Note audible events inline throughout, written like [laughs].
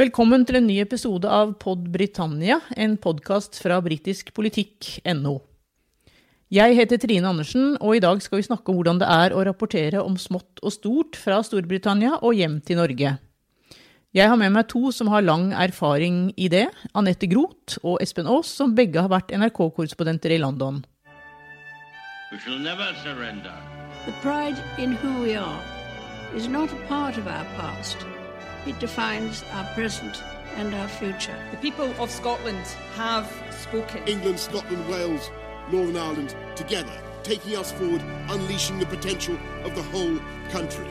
Velkommen til en ny episode av Pod Britannia, en podkast fra britiskpolitikk.no. Jeg heter Trine Andersen, og i dag skal vi snakke om hvordan det er å rapportere om smått og stort fra Storbritannia og hjem til Norge. Jeg har med meg to som har lang erfaring i det, Anette Groth og Espen Aas, som begge har vært NRK-korrespondenter i London. We shall never surrender. The pride in who we are is not a part of our past. It defines our present and our future. The people of Scotland have spoken. England, Scotland, Wales, Northern Ireland together, taking us forward, unleashing the potential of the whole country.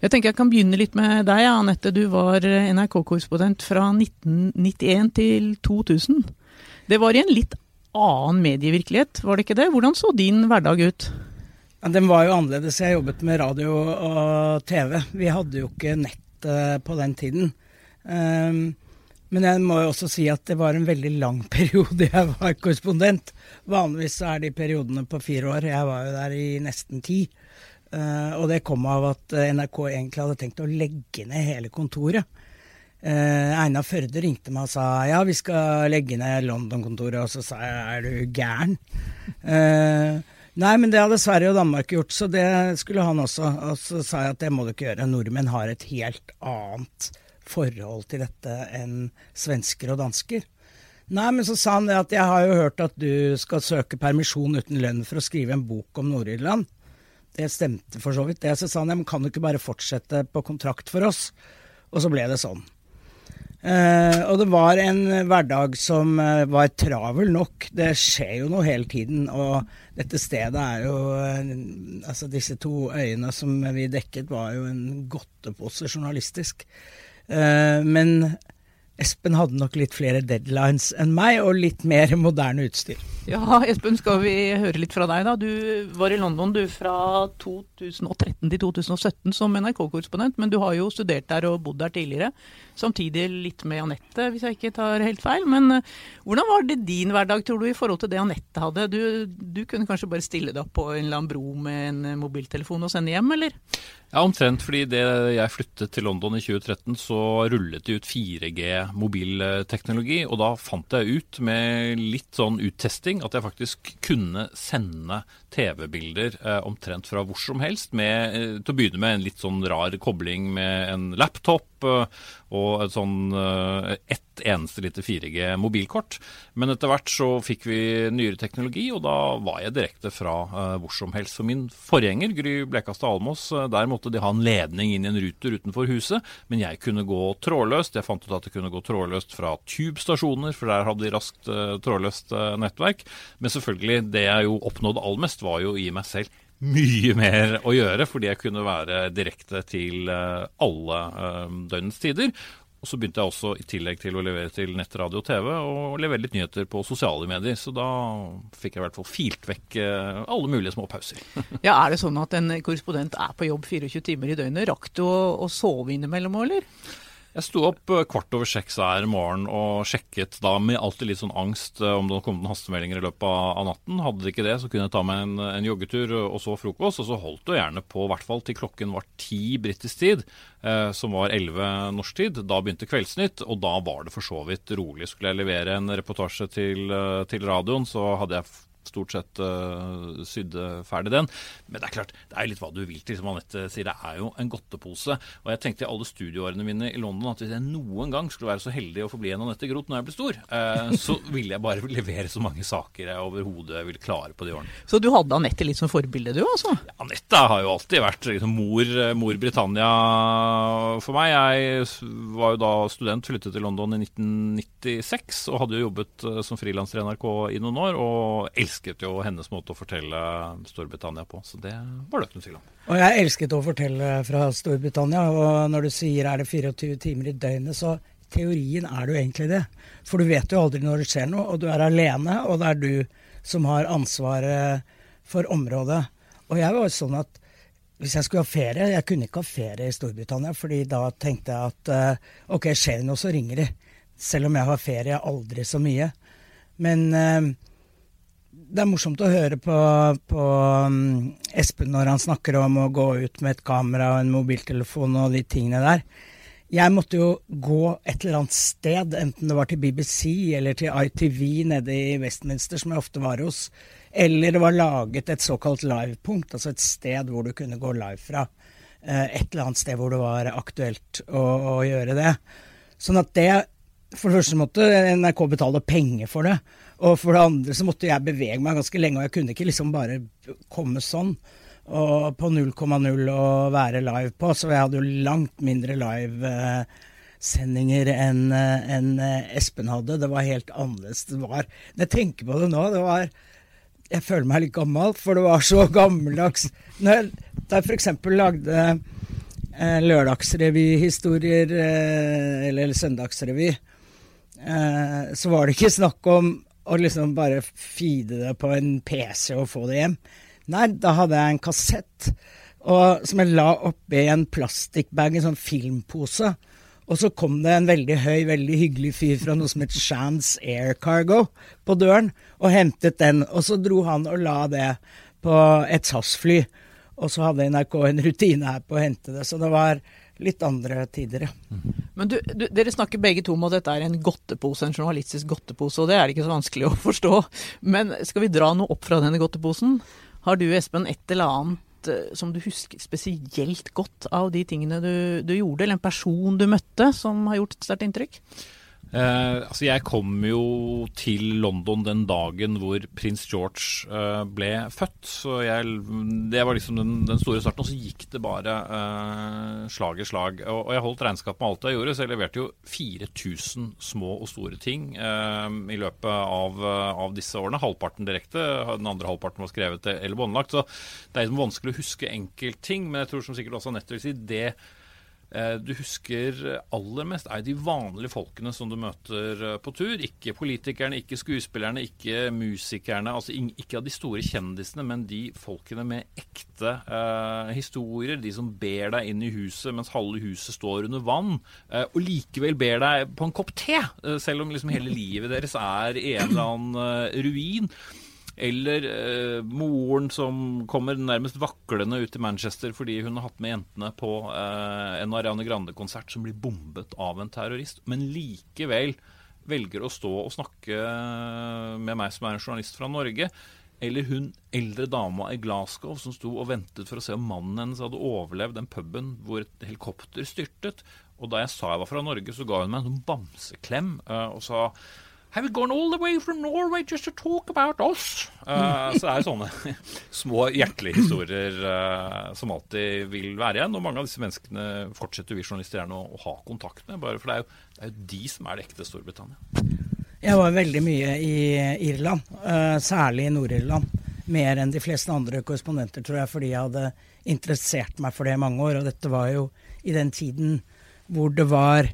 Jeg tenker jeg kan begynne litt med deg, Anette. Du var NRK-korrespondent fra 1991 til 2000. Det var i en litt annen medievirkelighet, var det ikke det? Hvordan så din hverdag ut? Ja, den var jo annerledes. Jeg jobbet med radio og TV. Vi hadde jo ikke nett uh, på den tiden. Um, men jeg må jo også si at det var en veldig lang [laughs] periode jeg var korrespondent. Vanligvis er de periodene på fire år. Jeg var jo der i nesten ti. Uh, og det kom av at NRK egentlig hadde tenkt å legge ned hele kontoret. Einar Førde ringte meg og sa ja, vi skal legge ned London-kontoret. Og så sa jeg er du gæren? Nei, men det hadde Sverige og Danmark gjort, så det skulle han også. Og så sa jeg at det må du ikke gjøre. Nordmenn har et helt annet forhold til dette enn svensker og dansker. Nei, men så sa han det at jeg har jo hørt at du skal søke permisjon uten lønn for å skrive en bok om Nord-Irland. Det stemte for så vidt, det. Så sa han ja, men kan du ikke bare fortsette på kontrakt for oss? Og så ble det sånn. Eh, og det var en hverdag som uh, var travel nok. Det skjer jo noe hele tiden. Og dette stedet er jo uh, Altså disse to øyene som vi dekket, var jo en godtepose journalistisk. Men Espen hadde nok litt flere deadlines enn meg, og litt mer moderne utstyr. Ja, Espen, skal vi høre litt fra deg, da. Du var i London du fra 2013 til 2017 som NRK-korrespondent, men du har jo studert der og bodd der tidligere. Samtidig litt med Anette, hvis jeg ikke tar helt feil. Men uh, hvordan var det din hverdag, tror du, i forhold til det Anette hadde? Du, du kunne kanskje bare stille deg opp på en eller annen bro med en mobiltelefon og sende hjem, eller? Ja, omtrent. fordi det jeg flyttet til London i 2013, så rullet det ut 4G mobilteknologi. Og da fant jeg ut med litt sånn uttesting at jeg faktisk kunne sende TV-bilder eh, omtrent fra hvor som helst. Med, eh, til å begynne med en litt sånn rar kobling med en laptop eh, og et sånn eh, ett eneste lite 4G mobilkort. Men etter hvert så fikk vi nyere teknologi, og da var jeg direkte fra eh, hvor som helst. Så min forgjenger, Gry Blekastad Almås, der måtte de ha en ledning inn i en ruter utenfor huset, men jeg kunne gå trådløst. Jeg fant ut at jeg kunne gå trådløst fra Tube-stasjoner, for der hadde de raskt trådløst nettverk. Men selvfølgelig, det jeg jo oppnådde aller mest, var jo gi meg selv mye mer å gjøre, fordi jeg kunne være direkte til eh, alle eh, døgnets tider. Og så begynte jeg også, i tillegg til å levere til nett, radio og TV, å levere litt nyheter på sosiale medier. Så da fikk jeg i hvert fall filt vekk eh, alle mulige små pauser. [laughs] Ja, Er det sånn at en korrespondent er på jobb 24 timer i døgnet? Rakk du å, å sove innimellom òg, eller? Jeg sto opp eh, kvart over seks hver morgen og sjekket da med alltid litt sånn angst eh, om det kom noen hastemeldinger i løpet av natten. Hadde det ikke det, så kunne jeg ta meg en, en joggetur og så frokost. Og så holdt det gjerne på i hvert fall til klokken var ti britisk tid, eh, som var elleve norsk tid. Da begynte Kveldsnytt, og da var det for så vidt rolig. Skulle jeg levere en reportasje til, eh, til radioen, så hadde jeg stort sett uh, sydde ferdig den. Men det er klart, det er litt hva du vil til, som Anette sier. Det er jo en godtepose. Og jeg tenkte i alle studieårene mine i London at hvis jeg noen gang skulle være så heldig å få bli en Anette Groth når jeg blir stor, uh, så ville jeg bare levere så mange saker jeg overhodet ville klare på de årene. Så du hadde Anette litt som forbilde, du altså? Ja, Anette har jo alltid vært liksom, mor, mor Britannia for meg. Jeg var jo da student, flyttet til London i 1996 og hadde jo jobbet uh, som frilanser i NRK i noen år. og elsket jo hennes måte å fortelle Storbritannia på. Så det var det ikke noe tvil om. Og jeg elsket å fortelle fra Storbritannia, og når du sier er det 24 timer i døgnet, så teorien er det jo egentlig det. For du vet jo aldri når det skjer noe, og du er alene, og det er du som har ansvaret for området. Og jeg var jo sånn at hvis jeg skulle ha ferie Jeg kunne ikke ha ferie i Storbritannia, fordi da tenkte jeg at uh, ok, skjer det noe, så ringer de. Selv om jeg har ferie aldri så mye. Men uh, det er morsomt å høre på, på um, Espen når han snakker om å gå ut med et kamera og en mobiltelefon og de tingene der. Jeg måtte jo gå et eller annet sted, enten det var til BBC eller til ITV nede i Westminster, som jeg ofte var hos, eller det var laget et såkalt livepunkt, altså et sted hvor du kunne gå live fra. Eh, et eller annet sted hvor det var aktuelt å, å gjøre det. Sånn at det For det første måtte NRK betale penger for det. Og for det andre så måtte jeg bevege meg ganske lenge, og jeg kunne ikke liksom bare komme sånn. Og på 0,0 å være live på, så jeg hadde jo langt mindre livesendinger enn en Espen hadde. Det var helt annerledes. Det var Når jeg tenker på det nå, det var Jeg føler meg litt gammel, for det var så [laughs] gammeldags. Når jeg, da jeg f.eks. lagde eh, lørdagsrevyhistorier, eh, eller søndagsrevy, eh, så var det ikke snakk om å liksom bare feede det på en PC og få det hjem. Nei, da hadde jeg en kassett og, som jeg la oppi en plastikkbag, en sånn filmpose. Og så kom det en veldig høy, veldig hyggelig fyr fra noe som het Shans Air Cargo på døren, og hentet den. Og så dro han og la det på et SAS-fly. Og så hadde NRK en rutine her på å hente det. Så det var litt andre tider, ja. Men du, du, dere snakker begge to om at dette er en godtepose, en journalistisk godtepose, og det er det ikke så vanskelig å [laughs] forstå. Men skal vi dra noe opp fra denne godteposen? Har du, Espen, et eller annet eh, som du husker spesielt godt av de tingene du, du gjorde, eller en person du møtte som har gjort et sterkt inntrykk? Eh, altså jeg kom jo til London den dagen hvor prins George eh, ble født. Så jeg, det var liksom den, den, store starten. Og så gikk det bare eh, slag i slag. Og, og, jeg holdt regnskap med alt jeg gjorde, så jeg leverte jo 4000 små og store ting eh, i løpet av, av, disse årene. Halvparten direkte, den andre halvparten var skrevet eller båndlagt. Så det er liksom vanskelig å huske enkeltting, men jeg tror som sikkert også Anette vil det Eh, du husker aller mest er de vanlige folkene som du møter eh, på tur. Ikke politikerne, ikke skuespillerne, ikke musikerne. altså Ikke av de store kjendisene, men de folkene med ekte eh, historier. De som ber deg inn i huset mens halve huset står under vann, eh, og likevel ber deg på en kopp te, eh, selv om liksom hele livet deres er i en eller annen eh, ruin. Eller eh, moren som kommer nærmest vaklende ut til Manchester fordi hun har hatt med jentene på eh, en Ariane Grande-konsert som blir bombet av en terrorist, men likevel velger å stå og snakke med meg som er en journalist fra Norge. Eller hun eldre dama i Glasgow som sto og ventet for å se om mannen hennes hadde overlevd den puben hvor et helikopter styrtet. Og da jeg sa jeg var fra Norge, så ga hun meg en sånn bamseklem uh, og sa Have you gone all the way from Norway just to talk about us? Uh, så det er jo sånne [laughs] små hjertelige historier uh, som alltid vil være igjen. Og mange av disse menneskene fortsetter vi journalister gjerne å, å, ha kontakt med. bare For det er, jo, det er, jo, de som er det ekte Storbritannia. Jeg var veldig mye i Irland, uh, særlig i Nord-Irland. Mer enn de fleste andre korrespondenter, tror jeg, fordi jeg hadde interessert meg for det i mange år. Og dette var jo i den tiden hvor det var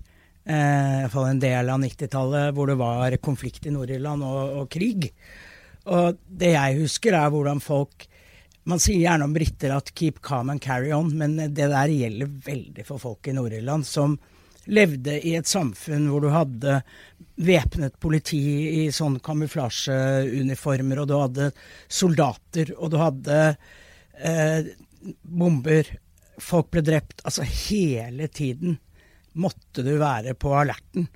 eh, iallfall en del av 90-tallet, hvor det var konflikt i Nord-Irland og, og, krig. Og det jeg husker, er hvordan folk Man sier gjerne om briter at 'keep calm and carry on', men det der gjelder veldig for folk i Nord-Irland, som levde i et samfunn hvor du hadde væpnet politi i sånn kamuflasjeuniformer, og du hadde soldater, og du hadde eh, bomber. Folk ble drept. Altså hele tiden måtte du være på alerten.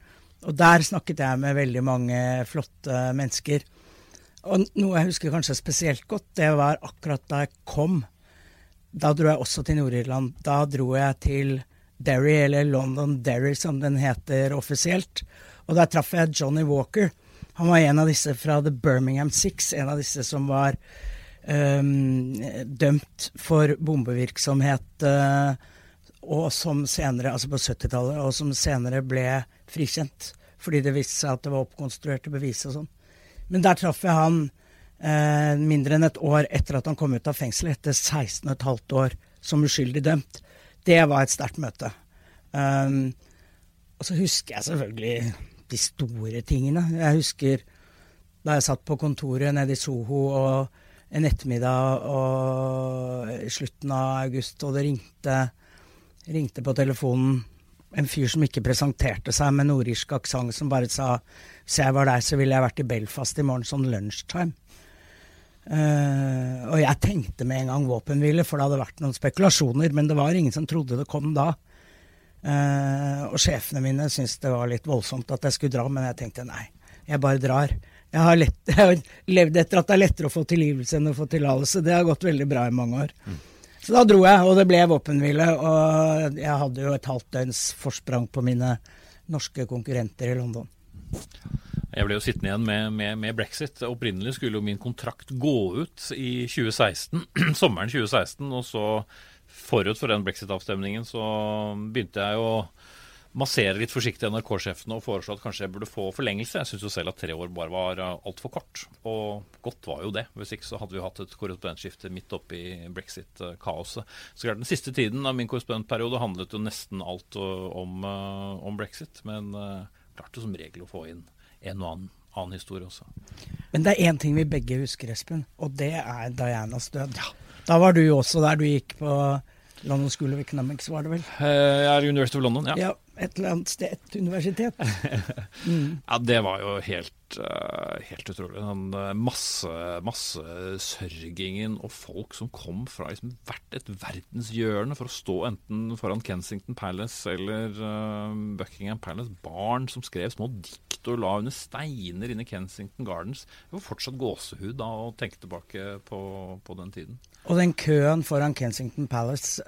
Og der snakket jeg med veldig mange flotte mennesker. Og noe jeg husker kanskje spesielt godt, det var akkurat da jeg kom. Da dro jeg også til Nord-Irland. Da dro jeg til Derry, eller London Derry som den heter offisielt. Og der traff jeg Johnny Walker. Han var en av disse fra The Birmingham Six, en av disse som var um, dømt for bombevirksomhet uh, og som senere, altså på 70-tallet, og som senere ble frikjent. Fordi det viste seg at det var oppkonstruerte bevis og sånn. Men der traff jeg han eh, mindre enn et år etter at han kom ut av fengsel, etter 16,5 år som uskyldig dømt. Det var et sterkt møte. Um, og så husker jeg selvfølgelig de store tingene. Jeg husker da jeg satt på kontoret nede i Soho og en ettermiddag og i slutten av august, og det ringte ringte på telefonen en fyr som ikke presenterte seg med nordirsk aksent, som bare sa hvis jeg var der, så ville jeg vært i Belfast i morgen sånn lunsjtime. Uh, og jeg tenkte med en gang våpenhvile, for det hadde vært noen spekulasjoner, men det var ingen som trodde det kom da. Uh, og sjefene mine syntes det var litt voldsomt at jeg skulle dra, men jeg tenkte nei, jeg bare drar. Jeg har, lett, [laughs] jeg har levd etter at det er lettere å få tilgivelse enn å få tillatelse. Det har gått veldig bra i mange år. Så da dro jeg, og det ble våpenhvile. Og jeg hadde jo et halvt døgns forsprang på mine norske konkurrenter i London. Jeg ble jo sittende igjen med, med, med, brexit. Opprinnelig skulle jo min kontrakt gå ut i 2016, [clears throat] sommeren 2016. Og så forut for den brexit-avstemningen så begynte jeg å massere litt forsiktig NRK-sjefene og foreslå at kanskje jeg burde få forlengelse. Jeg syns jo selv at tre år bare var altfor kort. Og godt var jo det. Hvis ikke så hadde vi hatt et korrespondentskifte midt oppi brexit-kaoset. Så klart Den siste tiden av min korrespondentperiode handlet jo nesten alt om, om brexit. Men klarte som regel å få inn en og annen, annen historie også. Men det er én ting vi begge husker, Espen, og det er Dianas død. Ja. Da var du også der du gikk på London School of Economics, var det vel? Jeg er University of London, ja. ja et eller annet sted, et universitet. [laughs] Mm. ja, det var jo helt, uh, helt utrolig. Den uh, masse, sørgingen og folk som kom fra liksom, hvert et verdenshjørne for å stå enten foran Kensington Palace eller uh, Buckingham Palace. Barn som skrev små dikt og la under steiner inne i Kensington Gardens. Det var fortsatt gåsehud da å tenke tilbake på, på, den tiden. Og den køen foran Kensington Palace,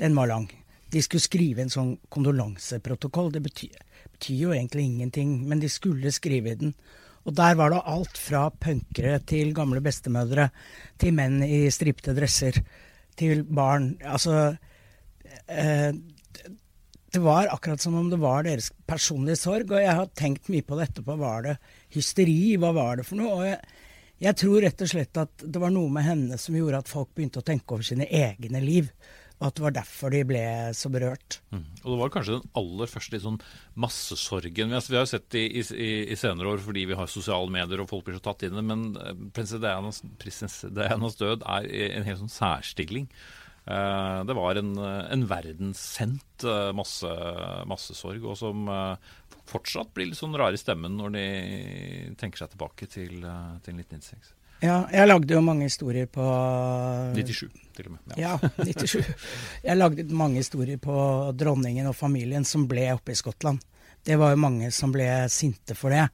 den var lang de skulle skrive en sånn kondolanseprotokoll. Det betyr, betyr, jo egentlig ingenting, men de skulle skrive den. Og der var det alt fra punkere til gamle bestemødre, til menn i stripte dresser, til barn. Altså eh, Det var akkurat som om det var deres personlige sorg, og jeg har tenkt mye på det etterpå. Var det hysteri? Hva var det for noe? Og jeg, jeg tror rett og slett at det var noe med henne som gjorde at folk begynte å tenke over sine egne liv og at det var derfor de ble så berørt. Mm. Og Det var kanskje den aller første sånn massesorgen. Altså, vi har jo sett det i, i, i, senere år fordi vi har sosiale medier og folk blir så tatt inn i det, men eh, prinsesse Dianas, prins Dianas død er en helt sånn særstilling. Uh, det var en, en verdenssendt uh, masse, massesorg, og som fortsatt blir litt sånn rare i stemmen når de tenker seg tilbake til, til 1996. Ja, jeg lagde jo mange historier på 97, til og med. Ja, ja 97. Jeg lagde mange historier på dronningen og familien som ble oppe i Skottland. Det var jo mange som ble sinte for det.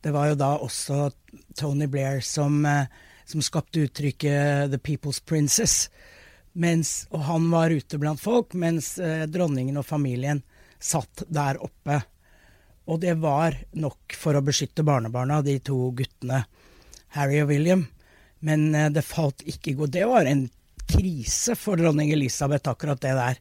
Det var jo da også Tony Blair som, eh, som skapte uttrykket 'The People's Princess'. Mens, og han var ute blant folk, mens eh, dronningen og familien satt der oppe. Og det var nok for å beskytte barnebarna, de to guttene. Harry og William. Men eh, det falt ikke godt. Det var en krise for dronning Elisabeth, akkurat det der.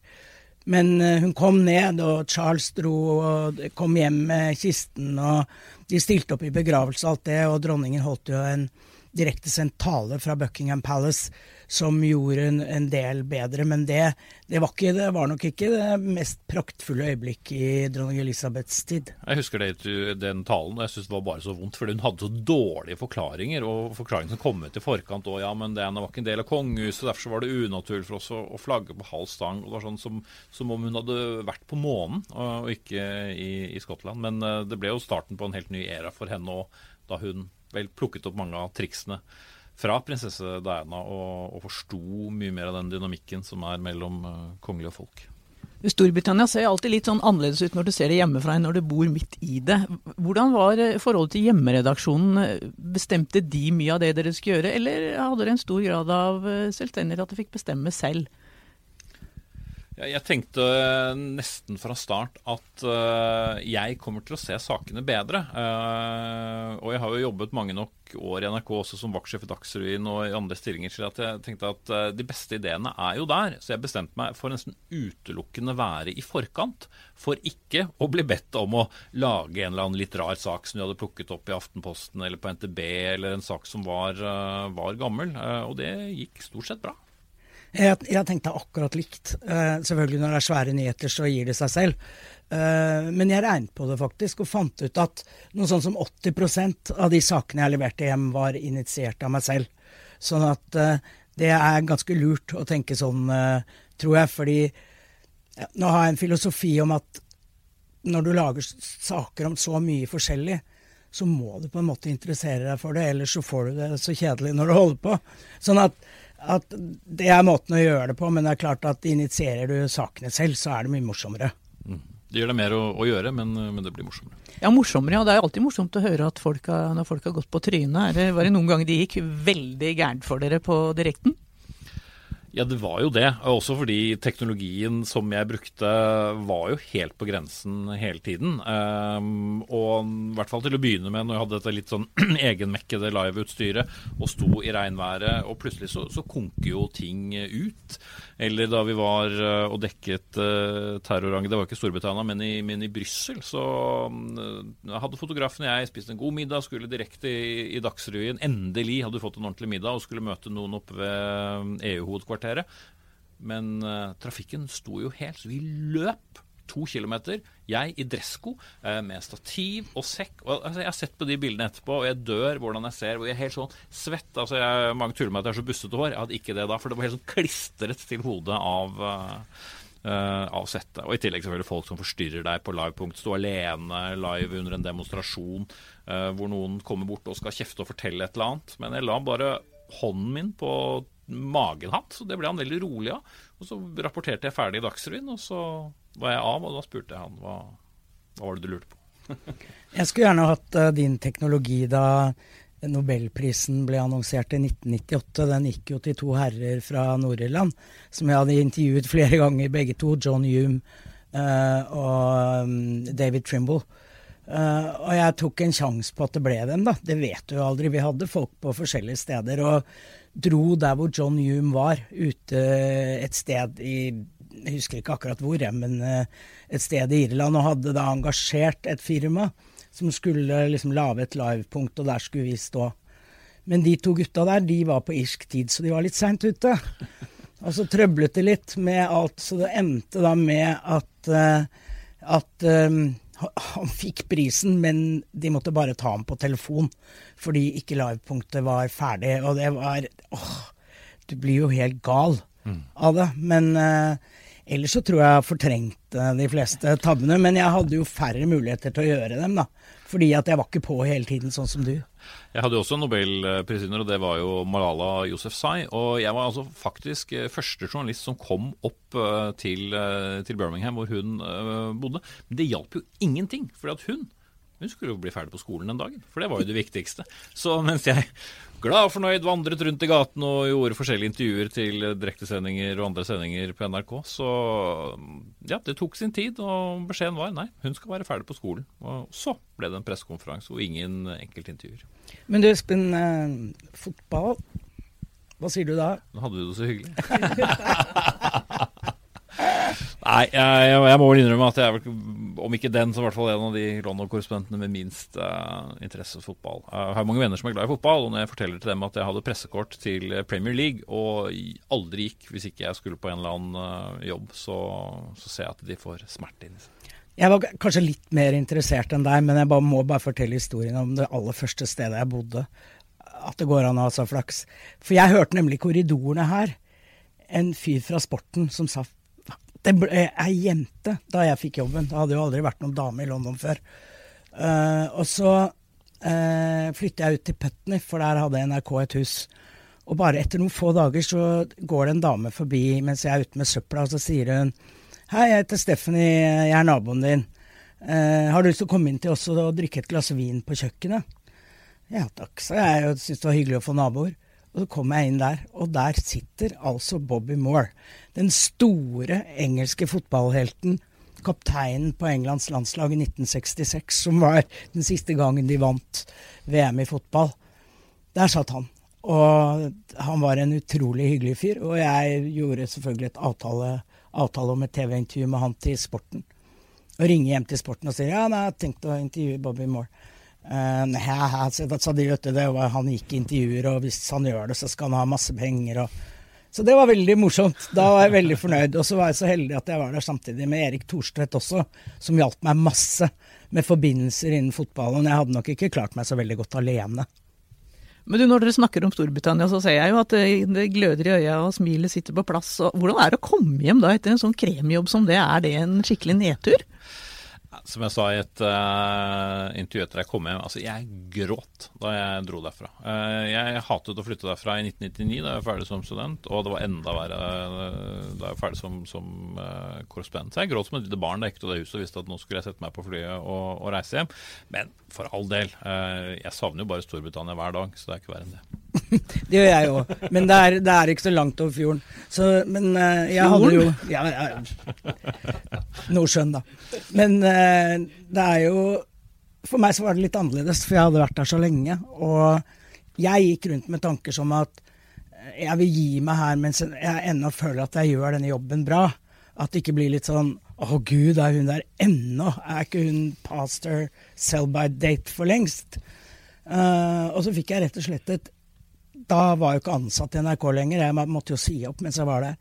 Men eh, hun kom ned, og Charles dro og kom hjem med kisten, og de stilte opp i begravelse og alt det, og dronningen holdt jo en direktesendt tale fra Buckingham Palace som gjorde en, en del bedre. Men det, det, var ikke, det, var nok ikke det mest praktfulle øyeblikk i dronning Elisabeths tid. Jeg husker det, den talen, og jeg syns det var bare så vondt. For hun hadde så dårlige forklaringer, og forklaringene som kom ut i forkant. Og ja, men det var ikke en del av kongehuset, derfor var det unaturlig for oss å, flagge på halv stang. Og det var sånn som, som, om hun hadde vært på månen, og, og ikke i, i, Skottland. Men uh, det ble jo starten på en helt ny æra for henne òg, da hun vel plukket opp mange av triksene fra prinsesse Diana og, og forsto mye mer av den dynamikken som er mellom uh, kongelige og folk. Storbritannia ser alltid litt sånn annerledes ut når du ser det hjemmefra enn når du bor midt i det. Hvordan var eh, forholdet til hjemmeredaksjonen? Bestemte de mye av det dere skulle gjøre, eller hadde dere en stor grad av eh, selvstendighet at dere fikk bestemme selv? Jeg tenkte nesten fra start at uh, jeg kommer til å se sakene bedre. Uh, og jeg har jo jobbet mange nok år i NRK også som vaktsjef i Dagsrevyen og i andre stillinger så jeg tenkte at de beste ideene er jo der. Så jeg bestemte meg for nesten utelukkende være i forkant. For ikke å bli bedt om å lage en eller annen litt rar sak som de hadde plukket opp i Aftenposten eller på NTB, eller en sak som var, var gammel. og det gikk stort sett bra. Jeg, jeg tenkte akkurat likt. Uh, selvfølgelig når det er svære nyheter, så gir det seg selv. Uh, men jeg regnet på det faktisk, og fant ut at noe sånn som 80% av de sakene jeg leverte hjem, var initiert av meg selv. Sånn at uh, det er ganske lurt å tenke sånn, tror jeg. Fordi ja, nå har jeg en filosofi om at når du lager saker om så mye forskjellig, så må du på en måte interessere deg for det, ellers så får du det så kjedelig når du holder på. Sånn at, at det er måten å gjøre det på, men det er klart at initierer du sakene selv, så er det mye morsommere. Det gjør det mer å, å gjøre, men, men, det blir morsommere. Ja, morsommere. Ja. Det er alltid morsomt å høre at folk har, når folk har gått på trynet. Var det noen ganger de gikk veldig gærent for dere på direkten? Ja, det var jo det. Også fordi teknologien som jeg brukte var jo helt på grensen hele tiden. Um, og i hvert fall til å begynne med, når jeg hadde dette litt sånn [clears throat] egenmekkede liveutstyret og sto i regnværet, og plutselig så, så konker jo ting ut. Eller da vi var uh, og dekket uh, terrorangrep, det var ikke Storbritannia, men i, men i Brussel, så uh, hadde fotografen og jeg spist en god middag, skulle direkte i, i Dagsrevyen. Endelig hadde fått en ordentlig middag og skulle møte noen oppe ved EU-hovedkvarteret kvarteret. Men uh, trafikken sto jo helt, så vi løp to kilometer. Jeg i dressko uh, med stativ og sekk. Og, altså, jeg har sett på de bildene etterpå, og jeg dør hvordan jeg ser. Og jeg er helt sånn svett. altså jeg, Mange tuller med at jeg er så bustete hår. Jeg hadde ikke det da, for det var helt sånn klistret til hodet av Uh, av settet. Og i tillegg selvfølgelig folk som forstyrrer deg på livepunkt. Stå alene live under en demonstrasjon uh, hvor noen kommer bort og skal kjefte og fortelle et eller annet. Men jeg la bare hånden min på magen hans, det ble han veldig rolig av. Og så rapporterte jeg ferdig i Dagsrevyen, og så var jeg av, og da spurte jeg han hva, hva var det du lurte på. [laughs] jeg skulle gjerne hatt uh, din teknologi da Nobelprisen ble annonsert i 1998. Den gikk jo til to herrer fra Nord-Irland, som jeg hadde intervjuet flere ganger, begge to. John Hume uh, og um, David Trimble. Uh, og jeg tok en sjanse på at det ble dem, da. Det vet du jo aldri. Vi hadde folk på forskjellige steder. Og dro der hvor John Hume var, ute et sted i Jeg husker ikke akkurat hvor, men eh, et sted i Irland, og hadde da engasjert et firma som skulle liksom lage et livepunkt, og der skulle vi stå. Men de to gutta der, de var på irsk tid, så de var litt seint ute. Og så trøblet det litt med alt, så det endte da med at, uh, at um, han fikk prisen, men de måtte bare ta ham på telefon fordi ikke livepunktet var ferdig. Og det var åh, Du blir jo helt gal mm. av det. Men eh, ellers så tror jeg jeg fortrengte de fleste tabbene. Men jeg hadde jo færre muligheter til å gjøre dem, da. Fordi at jeg var ikke på hele tiden, sånn som du. Jeg hadde jo også nobelprisvinner, og det var jo Malala Yousefzai. Og jeg var altså faktisk eh, første journalist som kom opp eh, til, eh, til Birmingham, hvor hun bodde. Men det hjalp jo ingenting, fordi at hun hun skulle jo bli ferdig på skolen den dagen, for det var jo det viktigste. Så mens jeg glad og fornøyd vandret rundt i gaten og gjorde forskjellige intervjuer til direktesendinger og andre sendinger på NRK, så ja, det tok sin tid, og beskjeden var nei, hun skal være ferdig på skolen. Og så ble det en pressekonferanse og ingen enkeltintervjuer. Men du Espen, eh, fotball, hva sier du da? Nå hadde du det så hyggelig. [laughs] Nei, jeg, jeg, må vel innrømme at jeg er om ikke den, så i hvert fall en av de London-korrespondentene med minst uh, interesse for fotball. Jeg har mange venner som er glad i fotball, og når jeg forteller til dem at jeg hadde pressekort til Premier League og aldri gikk hvis ikke jeg skulle på en eller annen uh, jobb, så, så, ser jeg at de får smerte inni seg. Jeg var kanskje litt mer interessert enn deg, men jeg bare, må bare fortelle historien om det aller første stedet jeg bodde. At det går an å ha så flaks. For jeg hørte nemlig korridorene her en fyr fra sporten som sa det ble ei jente da jeg fikk jobben. Det hadde jo aldri vært noen dame i London før. Uh, og så uh, flytter jeg ut til Putney, for der hadde NRK et hus. Og bare etter noen få dager så går det en dame forbi mens jeg er ute med søpla, og så sier hun Hei, jeg heter Stephanie, jeg er naboen din. Uh, har du lyst til å komme inn til oss og drikke et glass vin på kjøkkenet? Ja takk, sa jeg, og syntes det var hyggelig å få naboer. Og så kom jeg inn der, og der sitter altså Bobby Moore. Den store engelske fotballhelten. Kapteinen på Englands landslag i 1966, som var den siste gangen de vant VM i fotball. Der satt han. Og han var en utrolig hyggelig fyr. Og jeg gjorde selvfølgelig et avtale, avtale om et TV-intervju med han til Sporten. Og ringer hjem til Sporten og sier ja, nei, jeg har tenkt å intervjue Bobby Moore. Uh, nei, sa de, du, var, han gikk i intervjuer, og hvis han gjør det, så skal han ha masse penger. Og... Så det var veldig morsomt. Da var jeg veldig fornøyd. Og så var jeg så heldig at jeg var der samtidig med Erik Thorstvedt også, som hjalp meg masse med forbindelser innen fotballen. Jeg hadde nok ikke klart meg så veldig godt alene. Men du, når dere snakker om Storbritannia, så ser jeg jo at det, gløder i øya og smilet sitter på plass. Hvordan er det å komme hjem da etter en sånn kremjobb som det? Er det en skikkelig nedtur? Som jeg sa i et uh, intervju etter jeg kom hjem, altså jeg gråt da jeg dro derfra. Uh, jeg hatet å flytte derfra i 1999 da jeg var ferdig som student, og det var enda verre uh, da jeg var ferdig som, som korrespondent. Så jeg gråt som et lite barn da jeg gikk til det huset og visste at nå skulle jeg sette meg på flyet og, og reise hjem. Men for all del, jeg savner jo bare Storbritannia hver dag, så det er ikke verre enn det. [laughs] det gjør jeg òg, men det er, det er, ikke så langt over fjorden. Så, men jeg hadde jo ja, ja, Nordsjøen, da. Men det er jo For meg så var det litt annerledes, for jeg hadde vært der så lenge. Og jeg gikk rundt med tanker som at jeg vil gi meg her mens jeg ennå føler at jeg gjør denne jobben bra. At det ikke blir litt sånn Å gud, er hun der ennå? Er ikke hun pastor sell by date for lengst? Uh, og så fikk jeg rett og slett et Da var jeg ikke ansatt i NRK lenger, jeg måtte jo si opp mens jeg var der.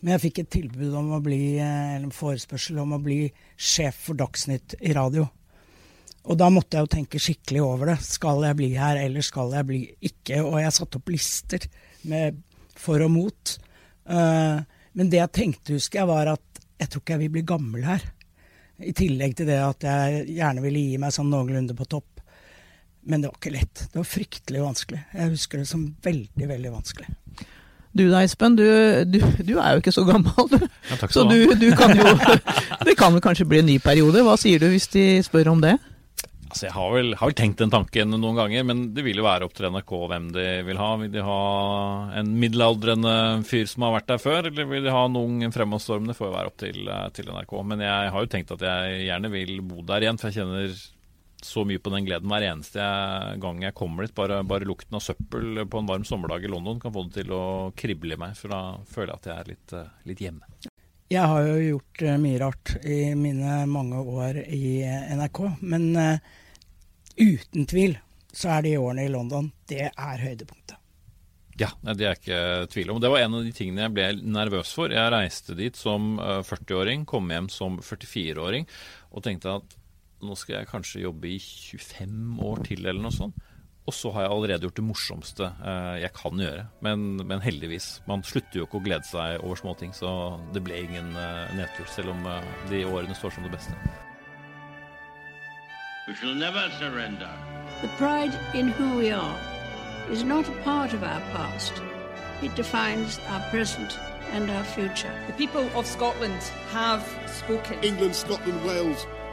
Men jeg fikk et tilbud om å bli, eh, eller en forespørsel om å bli sjef for Dagsnytt i radio. Og da måtte jeg jo tenke skikkelig over det. Skal jeg bli her, eller skal jeg bli ikke? Og jeg satte opp lister med for og mot. Uh, men det jeg tenkte, husker jeg, var at jeg tror ikke jeg vil bli gammel her. I tillegg til det at jeg gjerne ville gi meg sånn noenlunde på topp. Men det var ikke lett. Det var fryktelig vanskelig. Jeg husker det som veldig, veldig vanskelig. Du da, Espen, du, du, du, er jo ikke så gammel, du. Ja, så du, du, kan jo [laughs] Det kan vel kanskje bli en ny periode. Hva sier du hvis de spør om det? Altså, Jeg har vel, har vel, tenkt den tanken noen ganger, men det vil jo være opp til NRK hvem de vil ha. Vil de ha en middelaldrende fyr som har vært der før, eller vil de ha en ung fremadstormende? Det får jo være opp til, til NRK. Men jeg har jo tenkt at jeg gjerne vil bo der igjen, for jeg kjenner så mye på den gleden hver eneste gang jeg kommer dit. Bare, bare, lukten av søppel på en varm sommerdag i London kan få det til å krible i meg, for da føler jeg at jeg er litt, eh, litt hjemme. Jeg har jo gjort eh, mye rart i mine mange år i eh, NRK, men uh, uten tvil så er de årene i London det er høydepunktet. Ja, det er ikke tvil om. Det var en av de tingene jeg ble nervøs for. Jeg reiste dit som 40-åring, kom hjem som 44-åring og tenkte at nå skal jeg kanskje jobbe i 25 år til, eller noe sånt. Og så har jeg allerede gjort det morsomste eh, jeg kan gjøre. Men, men, heldigvis. Man slutter jo ikke å glede seg over småting, så det ble ingen uh, nedtur, selv om uh, de årene står som det beste. We shall never surrender. The pride in who we are is not a part of our past. It defines our present and our future. The people of Scotland have spoken. England, Scotland, Wales,